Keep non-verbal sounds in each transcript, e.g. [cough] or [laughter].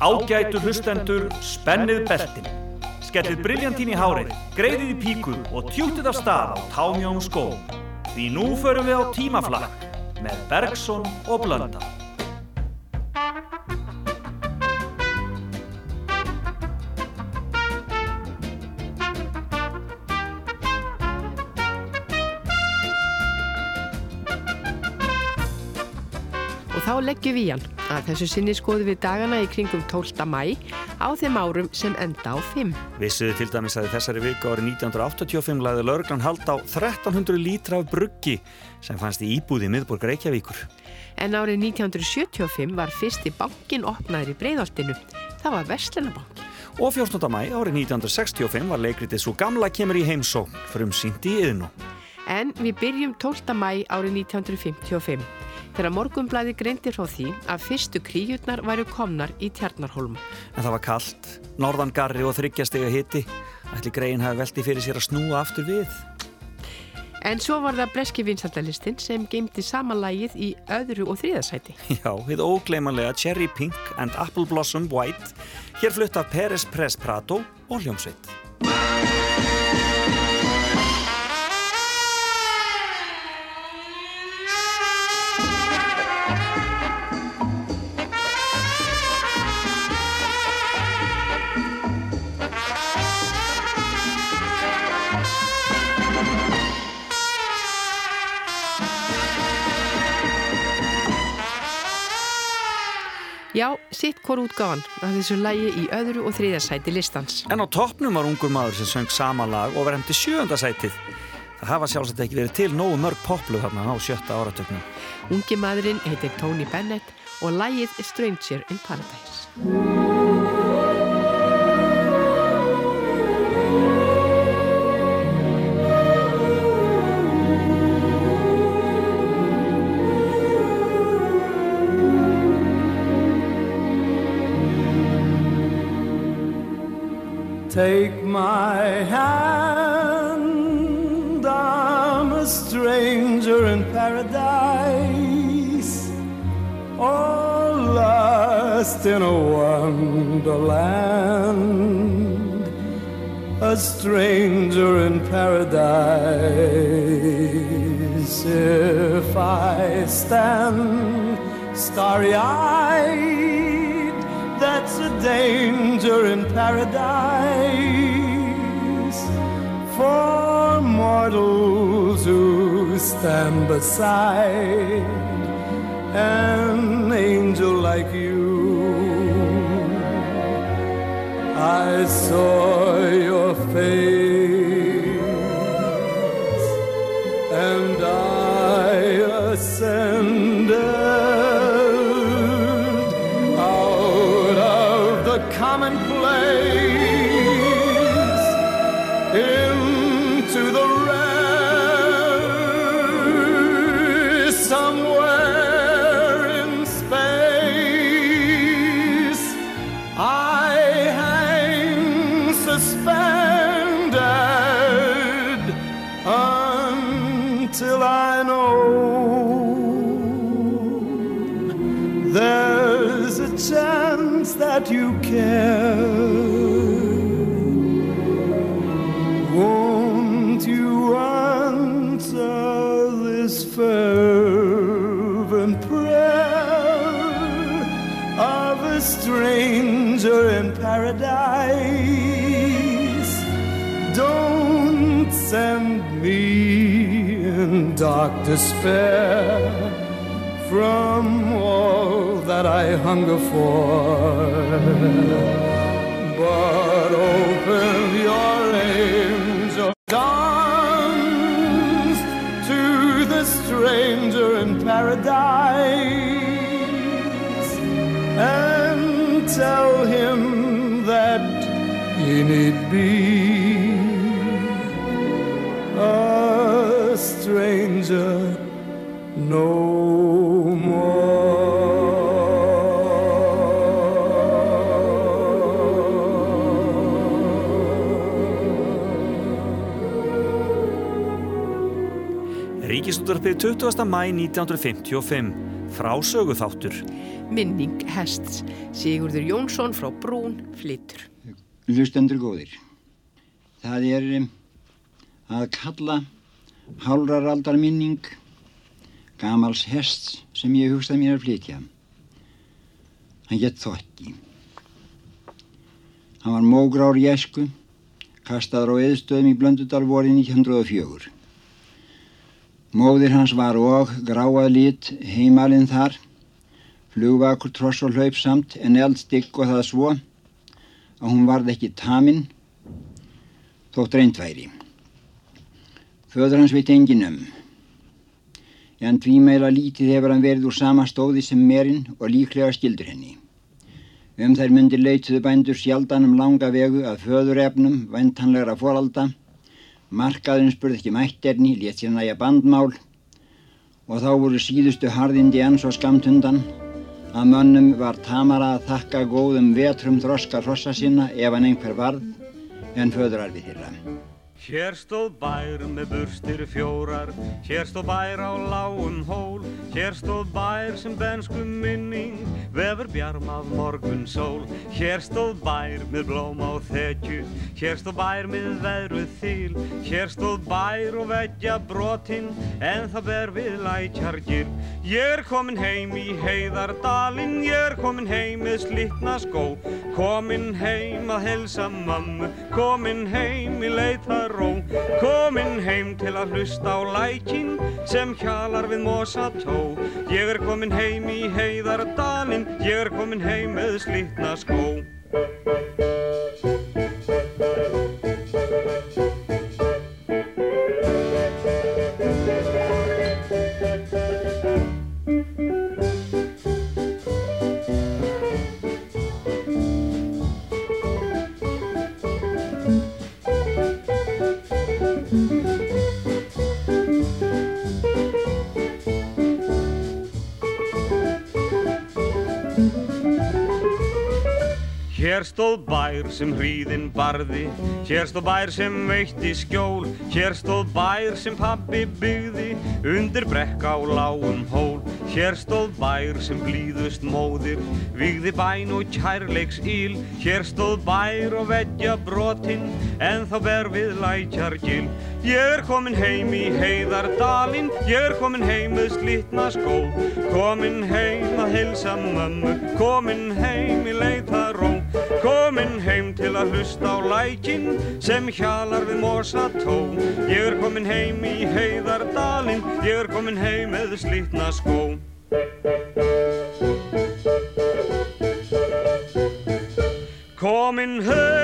Ágætu hlustendur, spennið beltin. Skellið briljantín í hárið, greiðið í píku og tjútið af stað á támjón skó. Því nú förum við á tímaflakk með Bergson og Blönda. Leggjum við hann að þessu sinni skoðum við dagana í kringum 12. mæ á þeim árum sem enda á 5. Vissuðu til dæmis að þessari viku árið 1985 laði lauruglan hald á 1300 lítra af bruggi sem fannst í íbúði miðborg Reykjavíkur. En árið 1975 var fyrsti bankin opnaður í breyðoltinu. Það var Vestlinabank. Og 14. mæ árið 1965 var leikritið svo gamla kemur í heimsó, frumsýnt í yðnú. En við byrjum 12. mæ árið 1955 þegar morgumblæði greindi frá því að fyrstu kríutnar væru komnar í Tjarnarholm. En það var kallt, norðan garri og þryggjastega hitti. Ætli greiðin hafi velti fyrir sér að snúa aftur við. En svo var það breski vinsaldalistin sem geymdi samanlægið í öðru og þriðasæti. [laughs] Já, við ógleimanlega Cherry Pink and Apple Blossom White. Hér flutta Peres Press Prato og Hljómsveit. Já, sitt hvort útgáðan að þessu lægi í öðru og þriðasæti listans. En á toppnum var ungur maður sem söng sama lag og var hefndi sjöndasætið. Það hafa sjálfsagt ekki verið til nógu mörg poplu þarna á sjötta áratöknum. Ungi maðurinn heitir Tony Bennett og lægið Stranger in Paradise. Take my hand, I'm a stranger in paradise, all lost in a wonderland, a stranger in paradise. If I stand starry eyed, danger in paradise for mortals who stand beside an angel like you. I saw your face I hang suspended until I know there's a chance that you care. Won't you answer this fervent dark despair from all that I hunger for. But open your angel arms to the stranger in paradise and tell him that he need be Ríkisútvarpið 20. mæ 1955. Frásögu þáttur. Minning Hests. Sigurður Jónsson frá Brún flyttur. Hlustendur góðir. Það er að kalla hálraraldar minning gamals hests sem ég hugstaði mér að flytja. Hann gett þokki. Hann var mógrár í esku, kastaður á eðstöðum í Blöndudal voru 1904. Móðir hans var og gráað lit heimalinn þar, flugvakur tross og hlaup samt en eldstygg og það svo að hún varð ekki taminn þótt reyndværi. Föður hans veit engin um. En tvímeila lítið hefur hann verið úr sama stóði sem merinn og líklega skildur henni. Um þær myndir leituðu bændur sjaldan um langa vegu að föðurefnum, ventanlegra foralda, markaðurinn spurði ekki mætterni, létt sér næja bandmál og þá voru síðustu harðindi enn svo skamt undan að mönnum var tamara að þakka góðum vetrum þroska hrossa sinna ef hann einhver varð en föðurarfi þeirra. Hér stóð bær með burstir fjórar, hér stóð bær á lágum hól, hér stóð bær sem bensku minning, vefur bjarm af morgun sól. Hér stóð bær með blóm á þekju, hér stóð bær með veðruð þýl, hér stóð bær og veggja brotinn, en það ber við lækjargir. Ég er komin heim í heiðardalinn, ég er komin heim með slittna skó, komin heim að helsa mammu, komin heim í leitar ró Komin heim til að hlusta á lækin sem hjalar við mosató Ég er komin heim í heiðardalinn, ég er komin heim með slitna skó Hér stóð bær sem hríðin barði, hér stóð bær sem veitti skjól, hér stóð bær sem pabbi byggði, undir brekk á lágum hól. Hér stóð bær sem blíðust móðir, vigði bæn og kærleiks íl, hér stóð bær og veggja brotinn, en þá ber við lækjargil. Ég er komin heim í heiðardalinn, ég er komin heim með slitna skó, komin heim að hilsa mömmu, komin heim í leitaró. Komin heim til að hlusta á lækin sem hjalar við morsató Ég er komin heim í heiðardalinn, ég er komin heim með slítna skó. Komin heim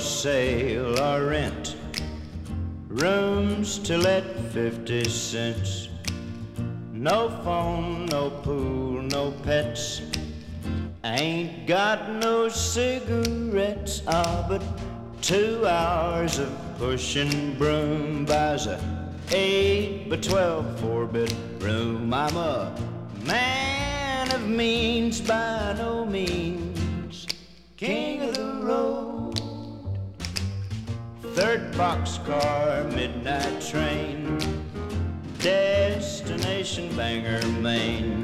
sale or rent. Rooms to let 50 cents. No phone, no pool, no pets. Ain't got no cigarettes. Ah, but two hours of pushing broom buys a eight by twelve four bedroom. I'm a man of means by no means Third boxcar, midnight train, destination Bangor, Maine.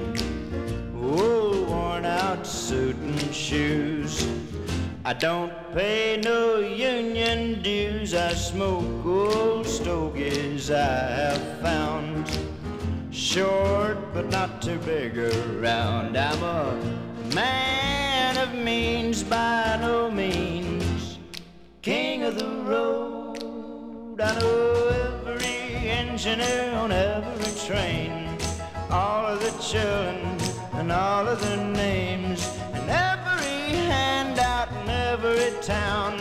Wool worn out suit and shoes. I don't pay no union dues. I smoke old stogies I have found. Short but not too big around. I'm a man of means by no means. King of the road. I know every engineer on every train. All of the children and all of their names. And every handout in every town.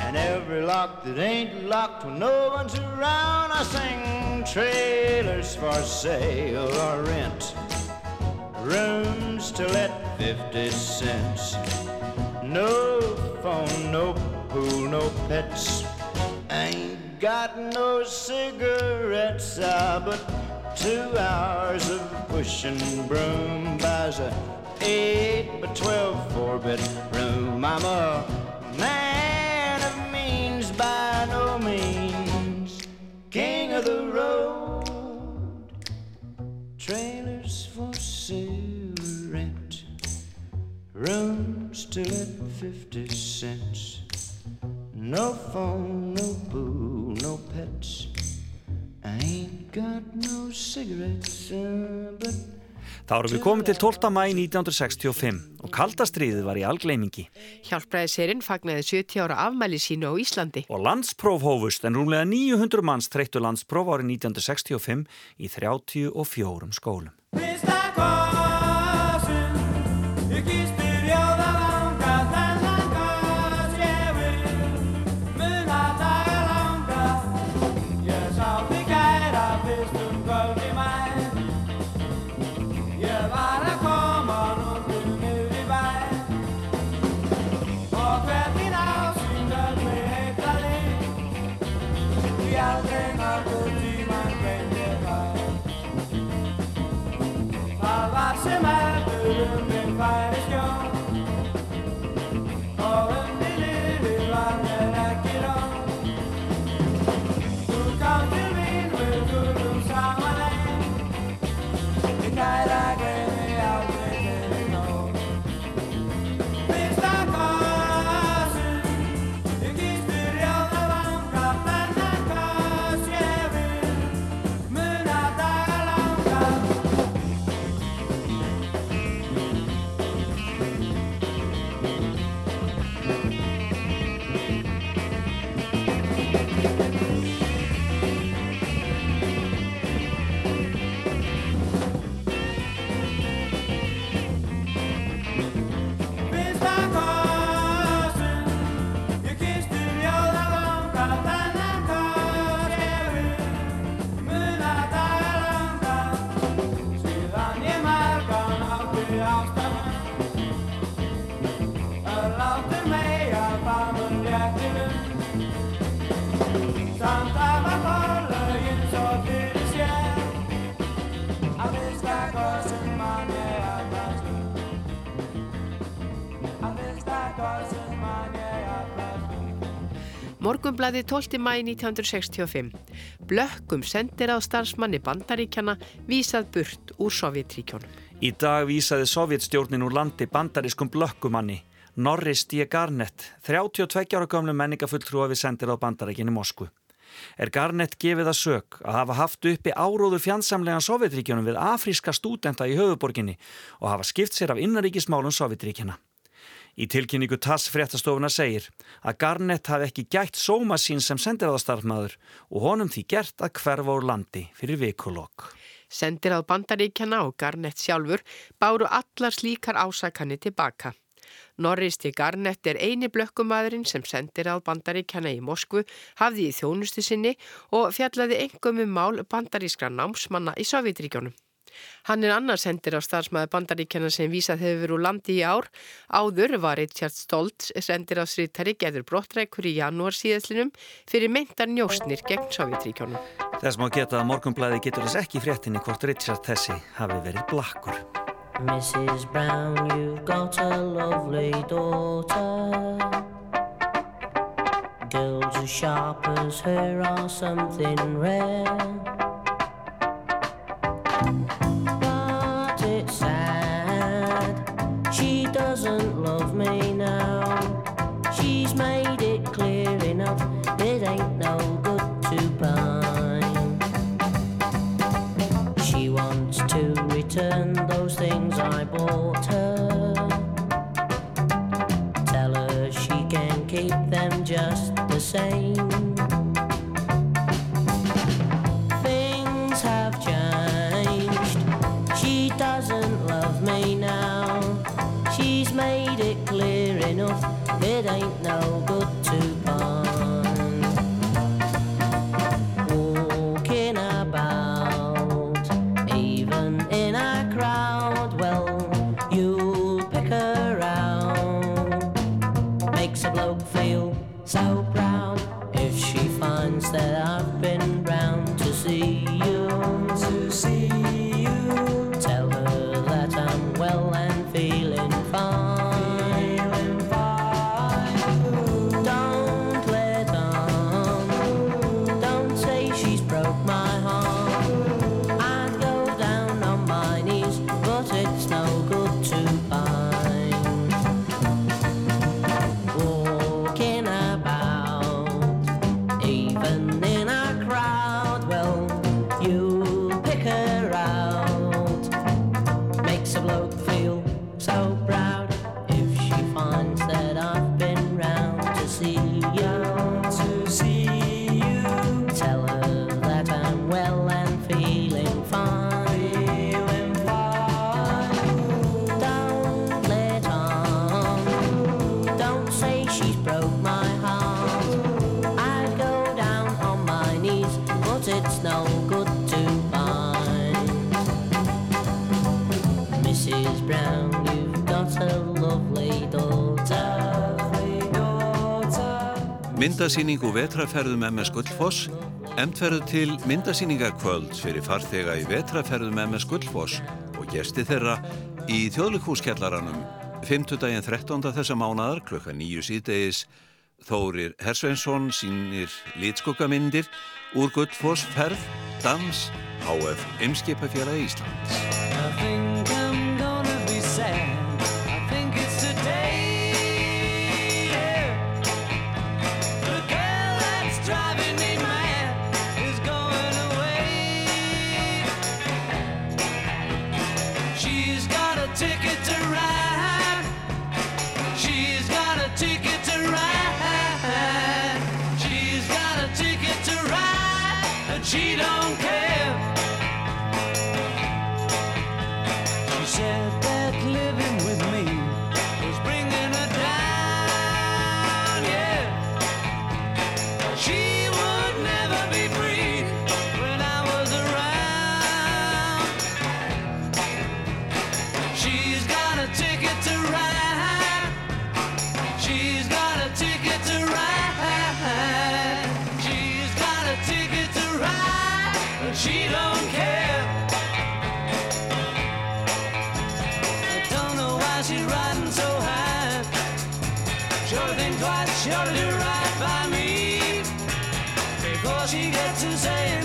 And every lock that ain't locked when no one's around. I sing trailers for sale or rent. Rooms to let 50 cents. No phone, no pool, no pets. Got no cigarettes, ah, but two hours of pushing broom buys a eight by twelve four bedroom. I'm a man of means by no means, king of the road. Trailers for sale rent, rooms to let fifty cents. No phone, no boo, no pets. I ain't got no cigarettes, uh, but Þá erum við komið til 12. mæ 1965 og kaldastriðið var í algleimingi. Hjálpræðisherinn fagnaði 70 ára afmæli sínu á Íslandi. Og landspróf hófust en rúmlega 900 manns treyttu landspróf árið 1965 í 34 skólum. Morgumblaði 12. mæi 1965. Blökkum sendir á starfsmanni bandaríkjana vísað burt úr Sovjetríkjónum. Í dag vísaði Sovjetstjórnin úr landi bandarískum blökkumanni Norris D. Garnett, 32 ára gamlu menningafulltrúa við sendir á bandaríkinni Moskvu. Er Garnett gefið að sög að hafa haft uppi áróður fjandsamlegan Sovjetríkjónum við afríska stúdenta í höfuborginni og hafa skipt sér af innaríkismálum Sovjetríkjana. Í tilkynningu TASS fréttastofuna segir að Garnett hafi ekki gætt sóma sín sem sendiráðastarfmaður og honum því gert að hverfa úr landi fyrir vikulokk. Sendiráð bandaríkjana og Garnett sjálfur báru allar slíkar ásakanni tilbaka. Norris til Garnett er eini blökkumadurinn sem sendiráð bandaríkjana í Moskvu hafði í þjónustu sinni og fjallaði engum um mál bandarískra námsmanna í Sovjetríkjónum. Hann er annars sendir á starfsmæði bandaríkjana sem vísað hefur úr landi í ár. Áður var Richard Stoltz sendir á sriðtari geður brottrækur í janúar síðaslinum fyrir meintar njóstnir gegn Sovjetríkjónum. Þess má geta að morgunblæði getur þess ekki fréttinni hvort Richard þessi hafi verið blakkur. Mrs. Brown, you've got a lovely daughter Girls as sharp as her are something rare But it's sad She doesn't love me now She's made it clear enough It ain't no it's no good to find. Mrs. Brown, you've got a lovely daughter. Myndasýningu vetraferðum MS Gullfoss Emtferðu til myndasýningakvöld fyrir farþega í vetraferðum MS Gullfoss og gesti þeirra í þjóðlikúskjallaranum 5. daginn 13. þessa mánadar klukka nýju síðdeis Þórir Hersveinsson sínir lítskokkamindir úr Gullfoss ferð, dans, HF Ymskipafjara Íslands Víkun og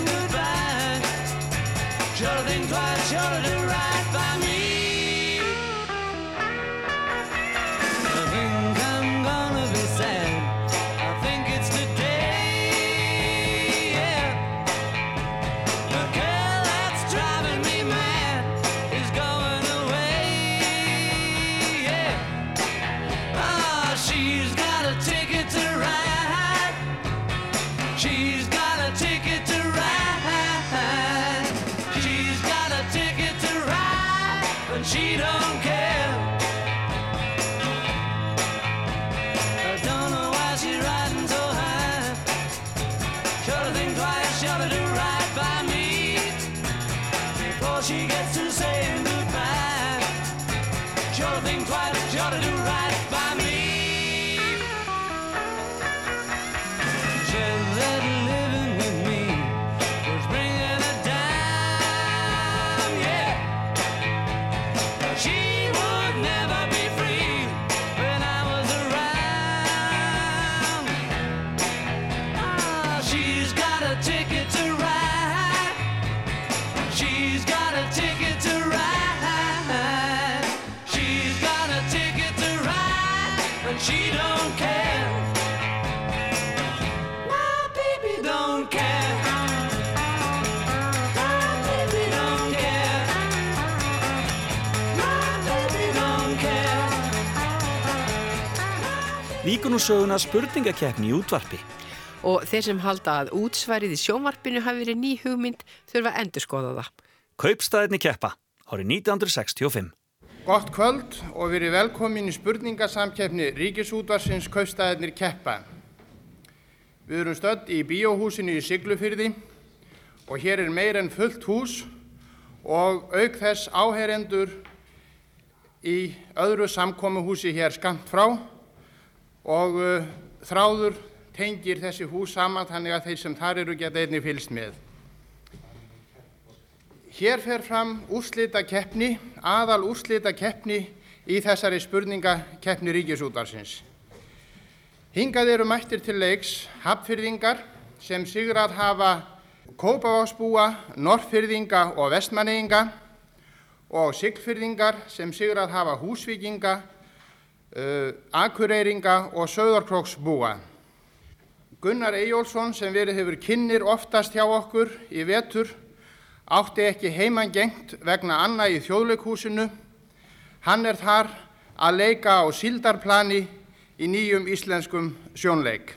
söguna spurningakeppni í útvarpi. Og þeir sem halda að útsværið í sjónvarpinu hafi verið ný hugmynd þurfa að endur skoða það. Kaupstæðinni keppa árið 1965. Gott kvöld og verið velkomin í spurningasamkeppni Ríkisútvarsins Kaupstæðinir keppa. Við erum stödd í bíóhúsinu í Siglufyrði og hér er meir en fullt hús og auk þess áherendur í öðru samkómuhúsi hér skamt frá og uh, þráður tengir þessi hús saman þannig að þeir sem þar eru geta einni fylst með. Hér fer fram úrslita keppni, aðal úrslita keppni í þessari spurningakeppni ríkisútarsins. Hingað eru mættir til leiks hapfyrðingar sem sigrað hafa Kópavásbúa, Norrfyrðinga og Vestmanninga og Siglfyrðingar sem sigrað hafa Húsvíkinga, uh, Akureyringa og Söðarkróksbúa. Gunnar Eyjólfsson sem verið hefur kynir oftast hjá okkur í vetur átti ekki heimangengt vegna Anna í þjóðleikhúsinu. Hann er þar að leika á síldarplani í nýjum íslenskum sjónleik.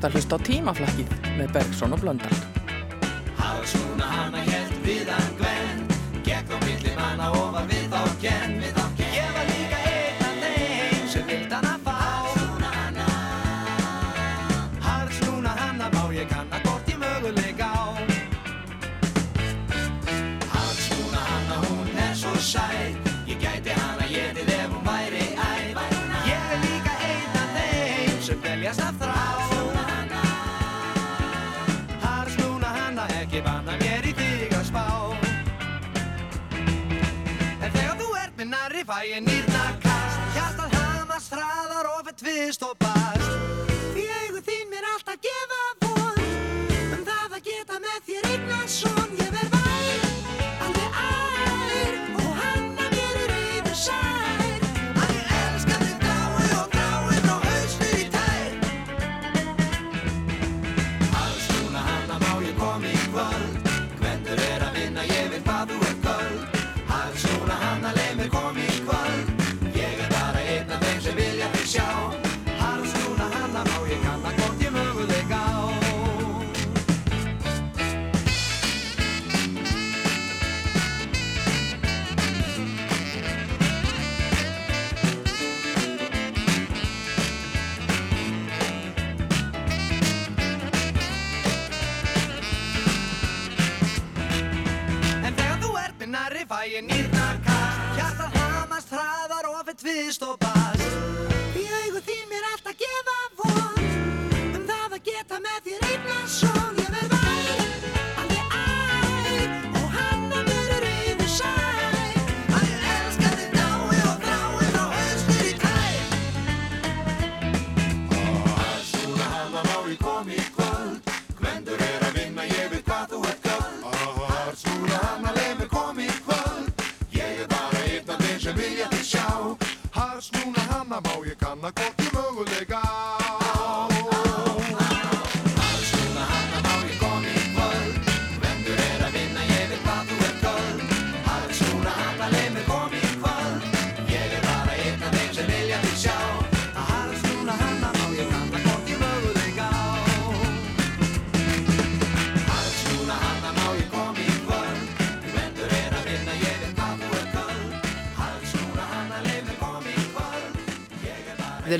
ert að hlusta á tímaflakkið með Bergson og Blöndal. Sæ ég nýrna kast Hjartar hama straðar og fett viðstopp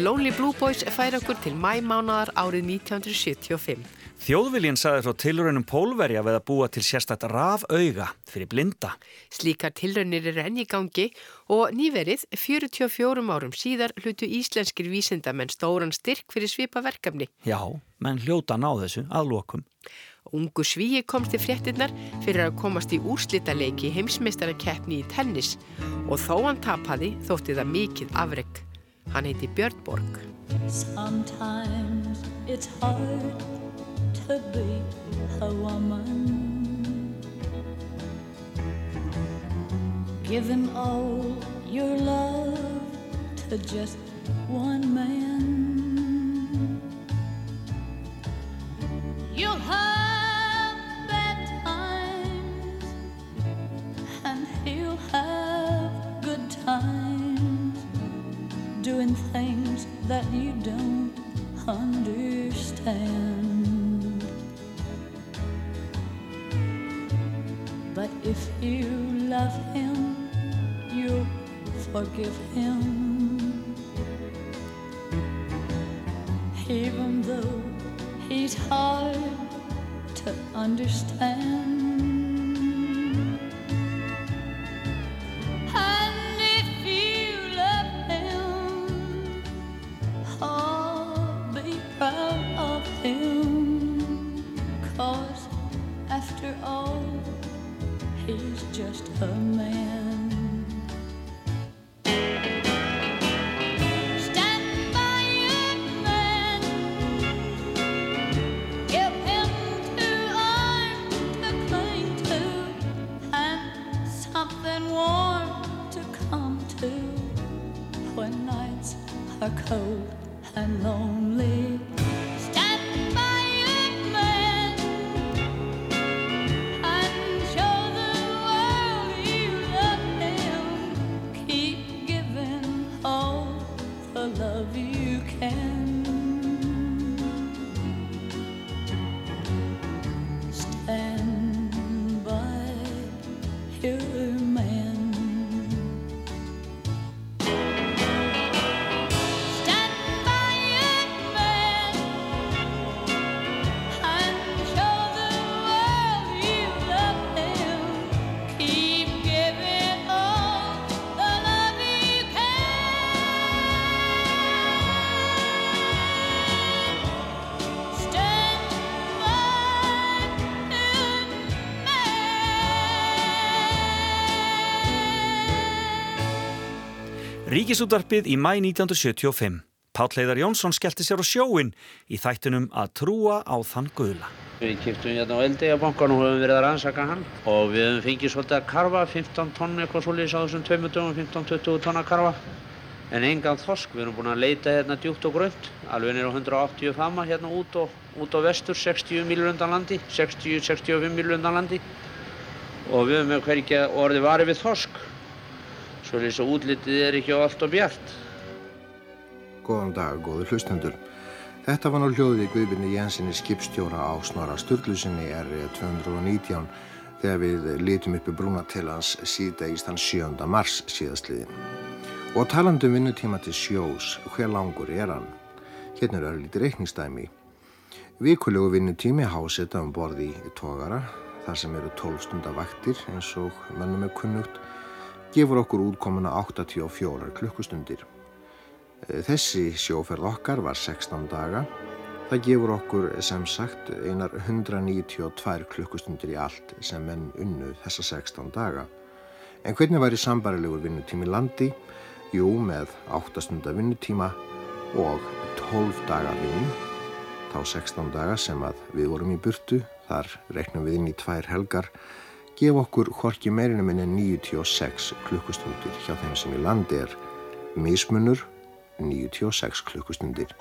The Lonely Blue Boys fær okkur til mæmánaðar árið 1975. Þjóðviljín saði frá tilraunum pólverja við að búa til sérstætt rafauga fyrir blinda. Slíkar tilraunir er enn í gangi og nýverið 44 árum síðar hlutu íslenskir vísindamenn stóran styrk fyrir svipa verkefni. Já, menn hljóta ná þessu aðlokum. Ungu svíi komst í fréttinnar fyrir að komast í úrslitaleiki heimsmeistarakeppni í tennis og þó hann tapaði þótti það mikið afreg. Hann heiti Björn Borg. Sometimes it's hard to be a woman Giving all your love to just one man don't understand. But if you love him, you'll forgive him. Even though he's hard to understand. Ríkisútvarpið í mæ 1975. Páll Heiðar Jónsson skellti sér á sjóin í þættunum að trúa á þann guðla. Við kiptum hérna á Eldeigabankan og höfum verið að rannsaka hann og við höfum fengið svolítið að karfa, 15 tonn eitthvað svolítið á þessum tveimur dögum, 15-20 tonn að karfa. En engan þosk, við erum búin að leita hérna djúpt og grönt, alveg nýra 180 fama hérna út og, út á vestur, 60 milur undan landi, 60-65 milur undan landi og við höfum hverjum orðið varið við þosk. Svolítið svo útlitið er ekki á allt og bjart. Góðan dag, góður hlustendur. Þetta var nú hljóðið Guðbyrni Jensinni skipstjóra á Snorra Sturlusinni R219 þegar við litum uppi brúna til hans síðdegist hann 7. mars síðastliðin. Og talandum vinnutíma til sjós, hver langur er hann? Hérna er örlítið reikningsdæmi. Vikulegu vinnutími hásetta um borði í tógara, þar sem eru 12 stundar vaktir eins og mennum er kunnugt, gefur okkur útkomuna 84 klukkustundir. Þessi sjóferð okkar var 16 daga. Það gefur okkur sem sagt einar 192 klukkustundir í allt sem menn unnu þessa 16 daga. En hvernig var í sambarilegur vinnutími landi? Jú, með 8 stundar vinnutíma og 12 daga vinnu. Þá 16 daga sem að við vorum í burtu, þar reiknum við inn í tvær helgar, gef okkur horki meirinu minni 96 klukkustundir hjá þeim sem í landi er mismunur 96 klukkustundir.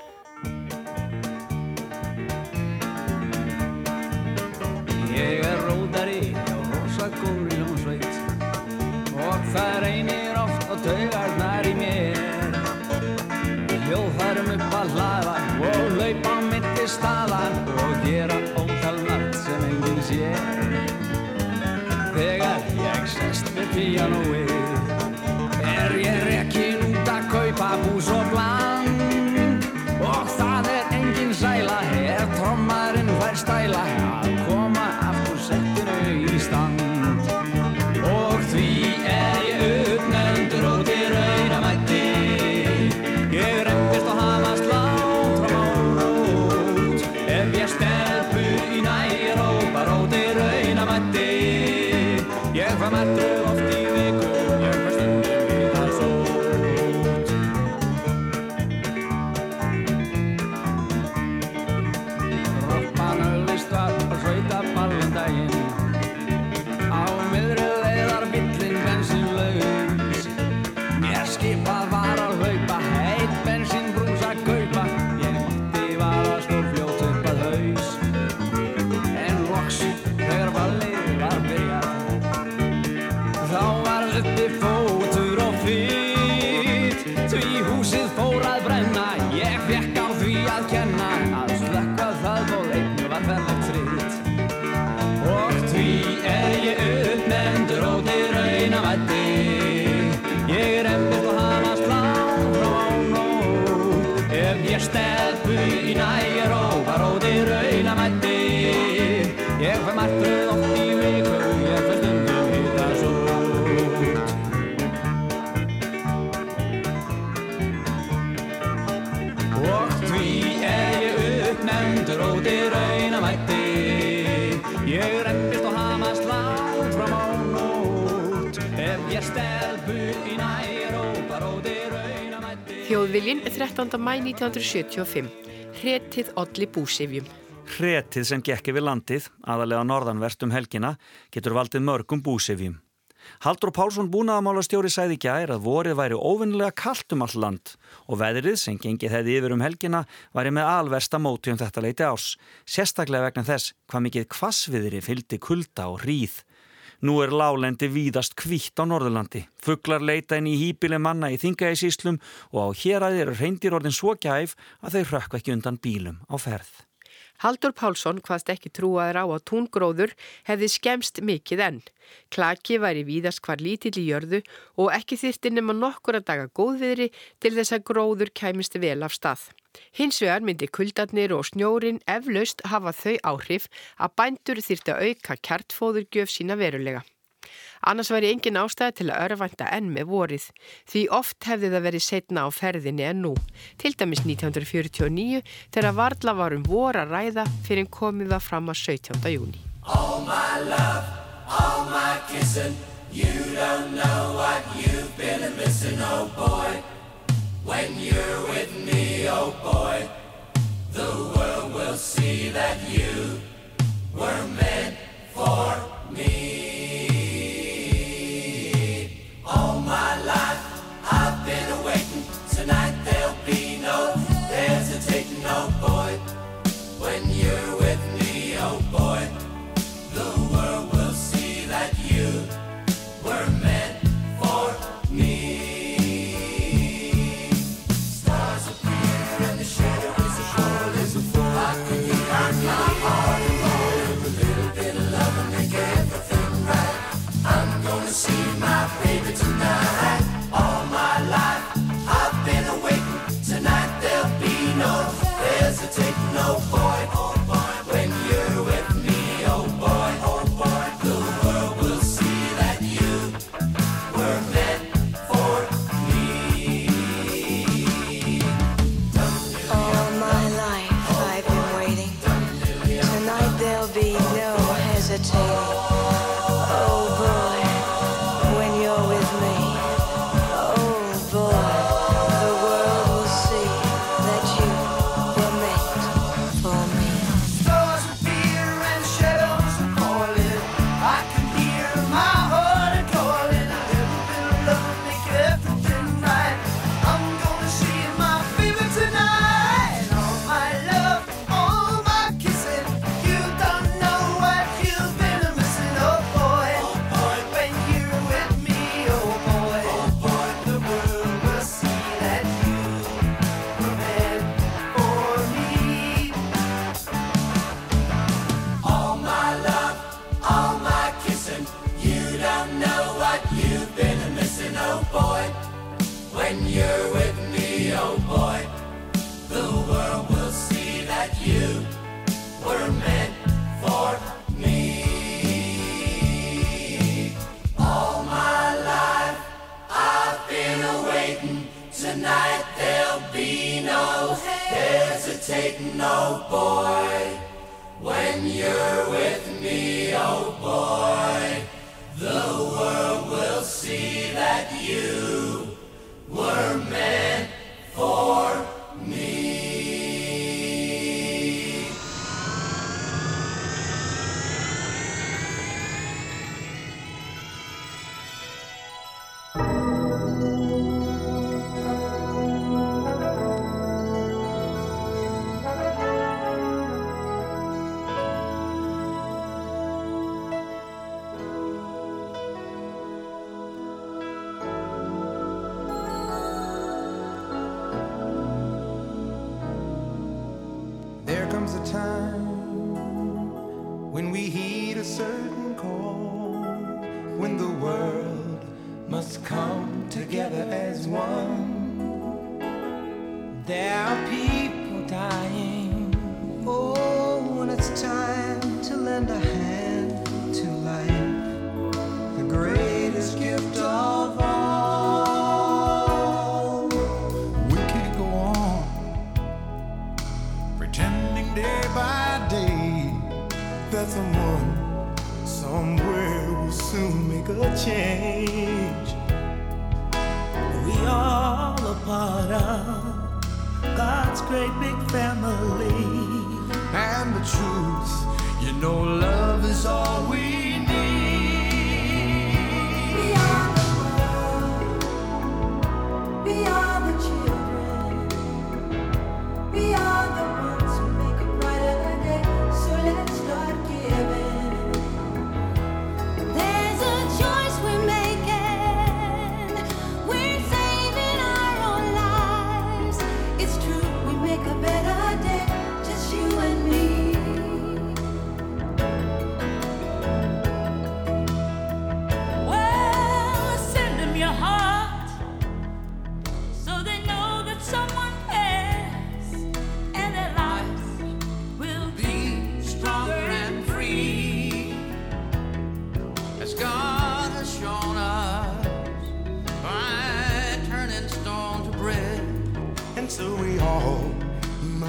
Þjóðviljin 13. mæ 1975. Hretið olli búsifjum. Hretið sem gekk yfir landið, aðalega norðanvert um helgina, getur valdið mörgum búsifjum. Haldur Pálsson búnaðamálastjóri sæði gær að vorið væri óvinnilega kallt um all land og veðrið sem gengið hefði yfir um helgina væri með alversta móti um þetta leiti ás, sérstaklega vegna þess hvað mikið kvassviðri fylgdi kulda og hríð. Nú er lálendi víðast kvítt á Norðurlandi. Fuglar leita inn í hýpili manna í þingæðisíslum og á héræði eru reyndir orðin svo gæf að þau rökk ekki undan bílum á ferð. Haldur Pálsson hvaðst ekki trúaður á að túngróður hefði skemst mikið enn. Klaki væri víðast hvar lítill í jörðu og ekki þyrti nema nokkur að daga góðviðri til þess að gróður kæmist vel af stað. Hins vegar myndi kuldarnir og snjórin eflaust hafa þau áhrif að bændur þýrt að auka kjartfóðurgjöf sína verulega. Annars væri engin ástæði til að örvænta enn með vorið því oft hefði það verið setna á ferðinni en nú, til dæmis 1949 þegar varðla varum vor að ræða fyrir en komið það fram að 17. júni. All my love, all my kissing, you don't know what you've been missing, oh boy. When you're with me, oh boy, the world will see that you were meant for. comes a time when we heed a certain call, when the world must come together as one. There are people dying.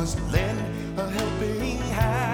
must lend a helping hand.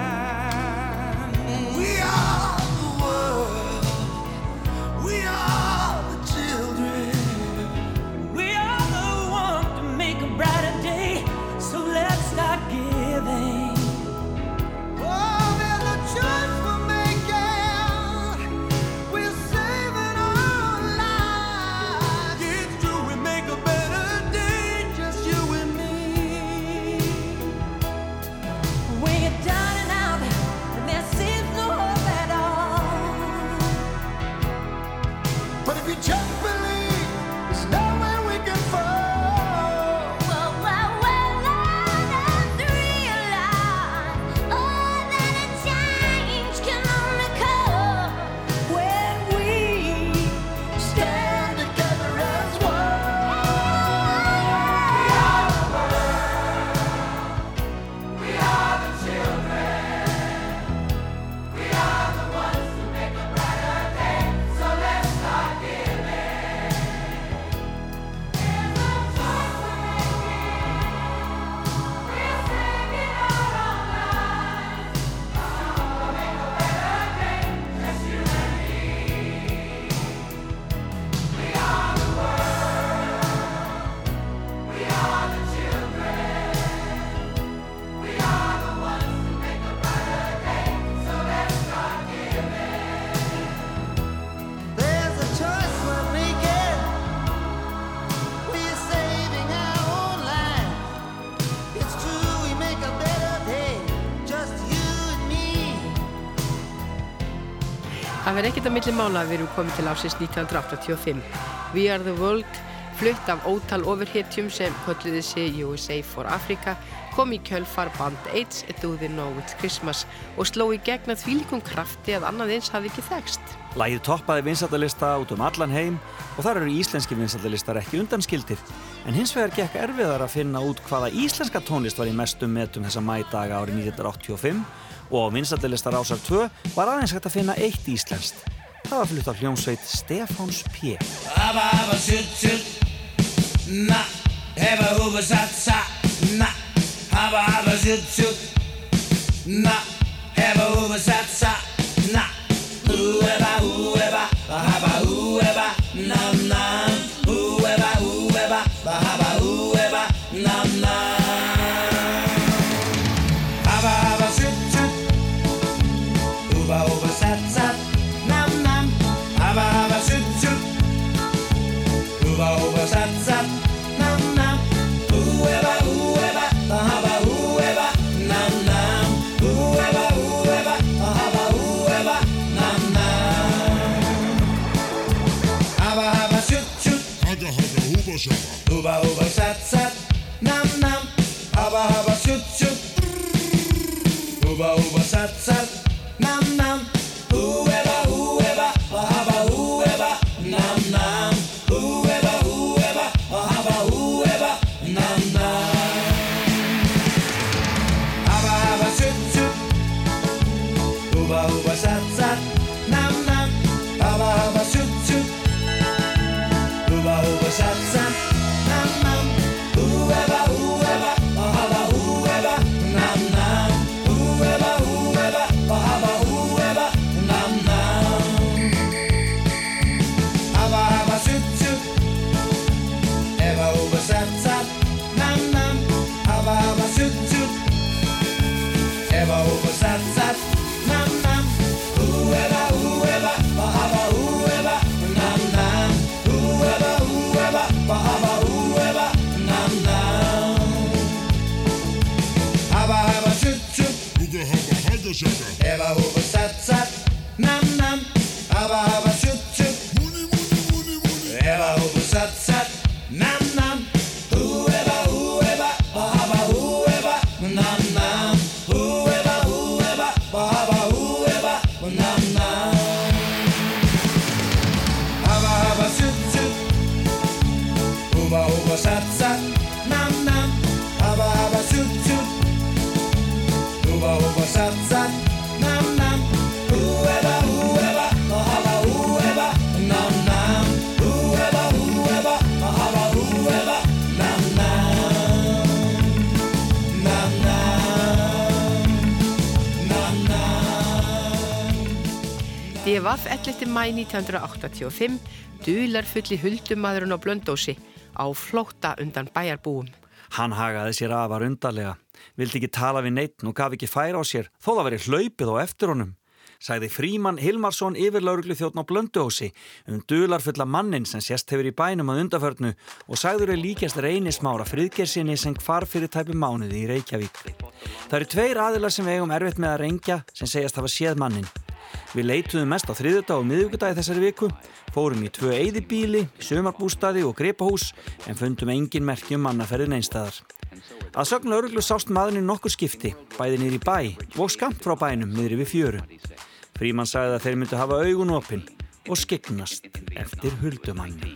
Verði ekkert að milli mála að við erum komið til ásins 1985. We Are The World, flutt af ótal ofurhetjum sem kölluði sig USA for Africa, kom í kjölfar Band Aids, Do They Know It's Christmas og sló í gegna þvílikum krafti að annað eins hafi ekki þekst. Lægið toppaði vinsaldalista út um allan heim og þar eru íslenski vinsaldalistar ekki undanskildir. En hins vegar gekk erfiðar að finna út hvaða íslenska tónlist var í mestum metum þessa mædaga árið 1985 og á vinsaldalistar ásar 2 var aðeins hægt að finna eitt íslenskt. Það var flutt á hljómsveit Stefáns P. Abba abba sutt sutt Na Hefa húfa satt satt Na Abba abba sutt sutt Na Hefa húfa satt satt Na Húeba húeba Bahaba húeba Nam nam uba uba sat sat. Nam nam. Ueba ueba ahaba ueba nam nam. Ueba ueba ahaba ueba nam nam. Haba haba süt süt uba uba sat sat. Nam 11. mæ 1985 dular fulli huldumadurinn á Blöndósi á flótta undan bæjarbúum. Hann hagaði sér afar undarlega, vildi ekki tala við neitt og gaf ekki færa á sér þó það veri hlaupið á eftir honum. Sagði Fríman Hilmarsson yfir lauruglu þjóttn á Blönduósi um dularfulla mannin sem sérst hefur í bænum að undaförnu og sagður er líkjast reynismára friðgersinni sem hvar fyrir tæpi mánuði í Reykjavík. Það eru tveir aðilar sem við eigum erfitt með að reyngja sem segjast hafa séð mannin. Við leituðum mest á þriðudag og miðugudagi þessari viku, fórum í tvö eyðibíli, sömarbústaði og gripahús en fundum engin merki um mannaferðin einstæðar. Að sögn lauruglu sást maðurinn nokkur skipti, bæði í bæ og skamt frá bænum niður við fjöru. Fríman sagði að þeir myndu hafa augun opinn og skeggnast eftir huldumanni.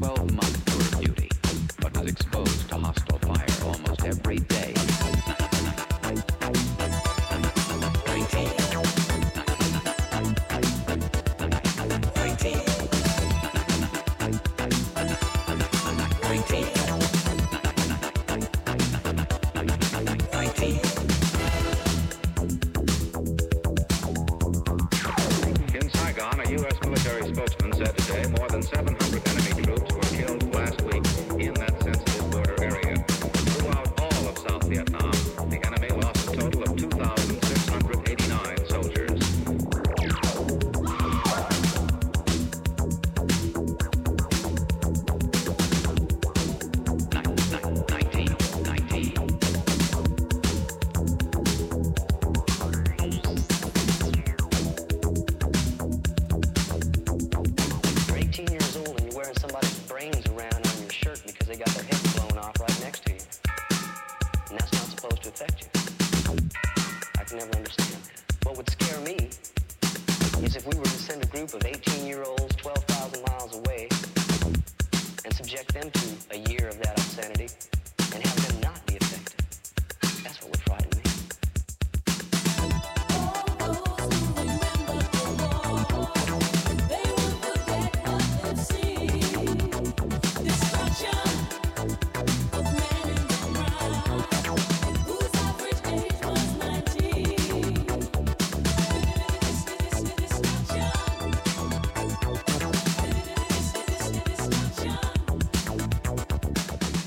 12 months.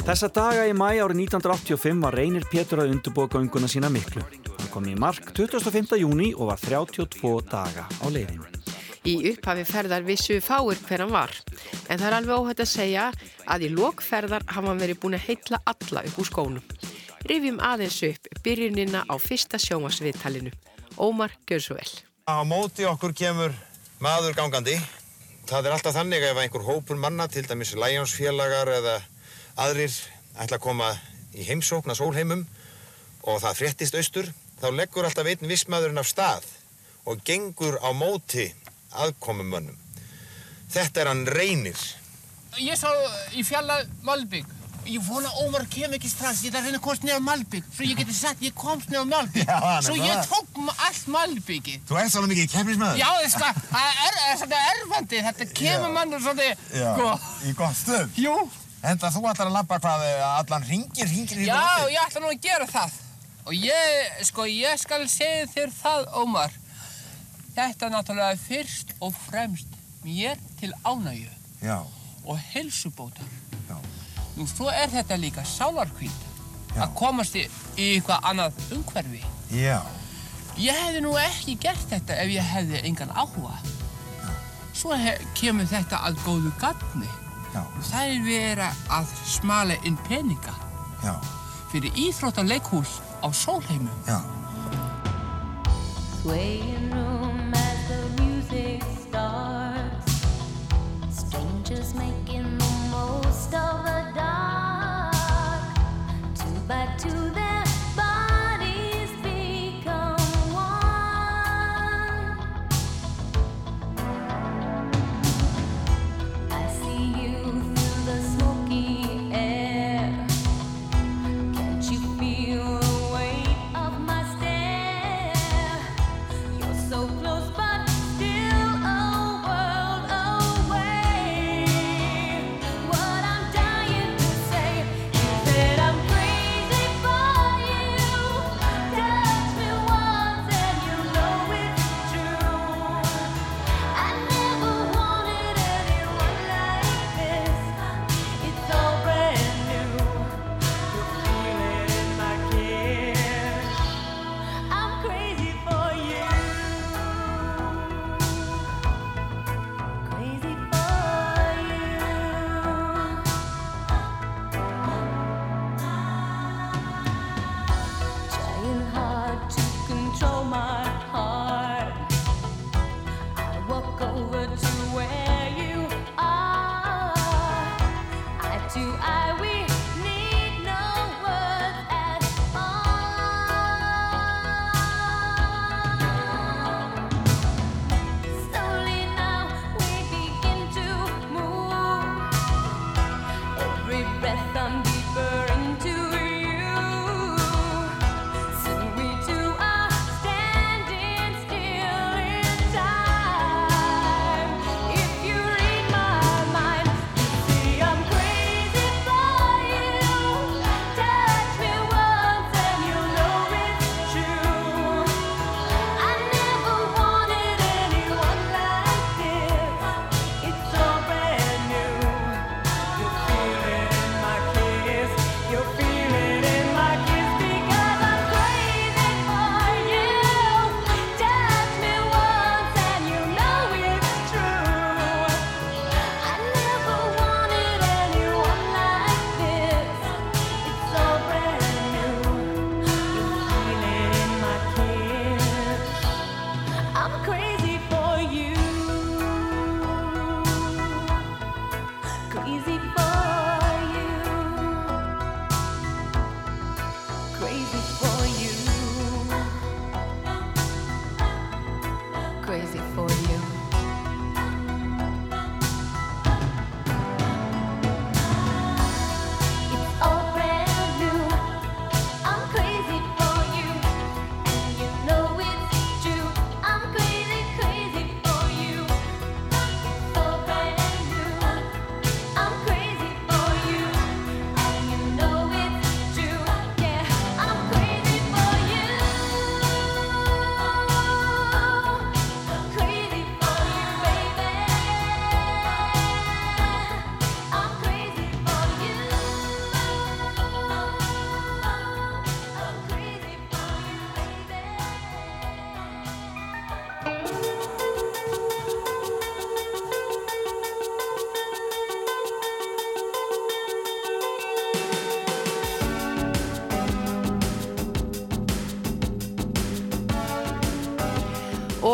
Þessa daga í mæ árið 1985 var Reynir Pétur að undurbúa gönguna sína miklu. Hann kom í mark 25. júni og var 32 daga á leiðinu. Í upphafi ferðar vissu fáir hver hann var, en það er alveg óhætt að segja að í lokferðar hafa hann verið búin að heitla alla upp úr skónum. Rifjum aðeins upp byrjunina á fyrsta sjómasviðtalinu. Ómar, gjör svo vel. Á móti okkur kemur maður gangandi. Það er alltaf þannig ef einhver hópur manna, til dæmis læjánsfélagar eða aðrir ætla að koma í heimsókn að sólheimum og það fréttist austur, þá leggur alltaf einn vissmaðurinn af stað og gengur á móti aðkomumönnum. Þetta er hann reynir. Ég sá í fjalla Malbygg. Ég vona Ómar kem ekki strax. Ég ætla að reyna að komast á Malbygg. Svo ég geti sagt ég komst á Malbygg. [laughs] Er Svo ég tók allt Malbyggi. Þú ert svolítið mikið keppnismæður. Já, það er, er svona erfandi. Þetta kemur mannur svona, Já, sko. í gott stöð. Jú. Enda þú ætlar að labba hvað eh, allan ringir, ringir í Já, ég ætla nú að gera það. Og ég, sko, ég skal segja þér það, Ómar. Þetta er náttúrulega fyrst og fremst mér til ánægju Já, og helsubótar. Já. Nú, svo er þetta líka sálarkvít að komast í, í eitthvað annað umhverfi. já. Ég hefði nú ekki gert þetta ef ég hefði engan áhuga. Svo hef, kemur þetta að góðu gagni. Já. Það er verið að smala inn peninga Já. fyrir íþróttaleikhús á sólheimum.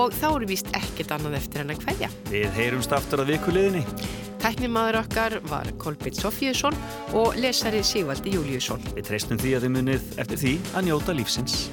Og þá eru víst ekkert annað eftir en að hverja. Við heyrumst aftur að vikuliðinni. Tæknimaður okkar var Kolbjörn Sofíusson og lesari Sigvaldi Júliusson. Við treystum því að þið munið eftir því að njóta lífsins.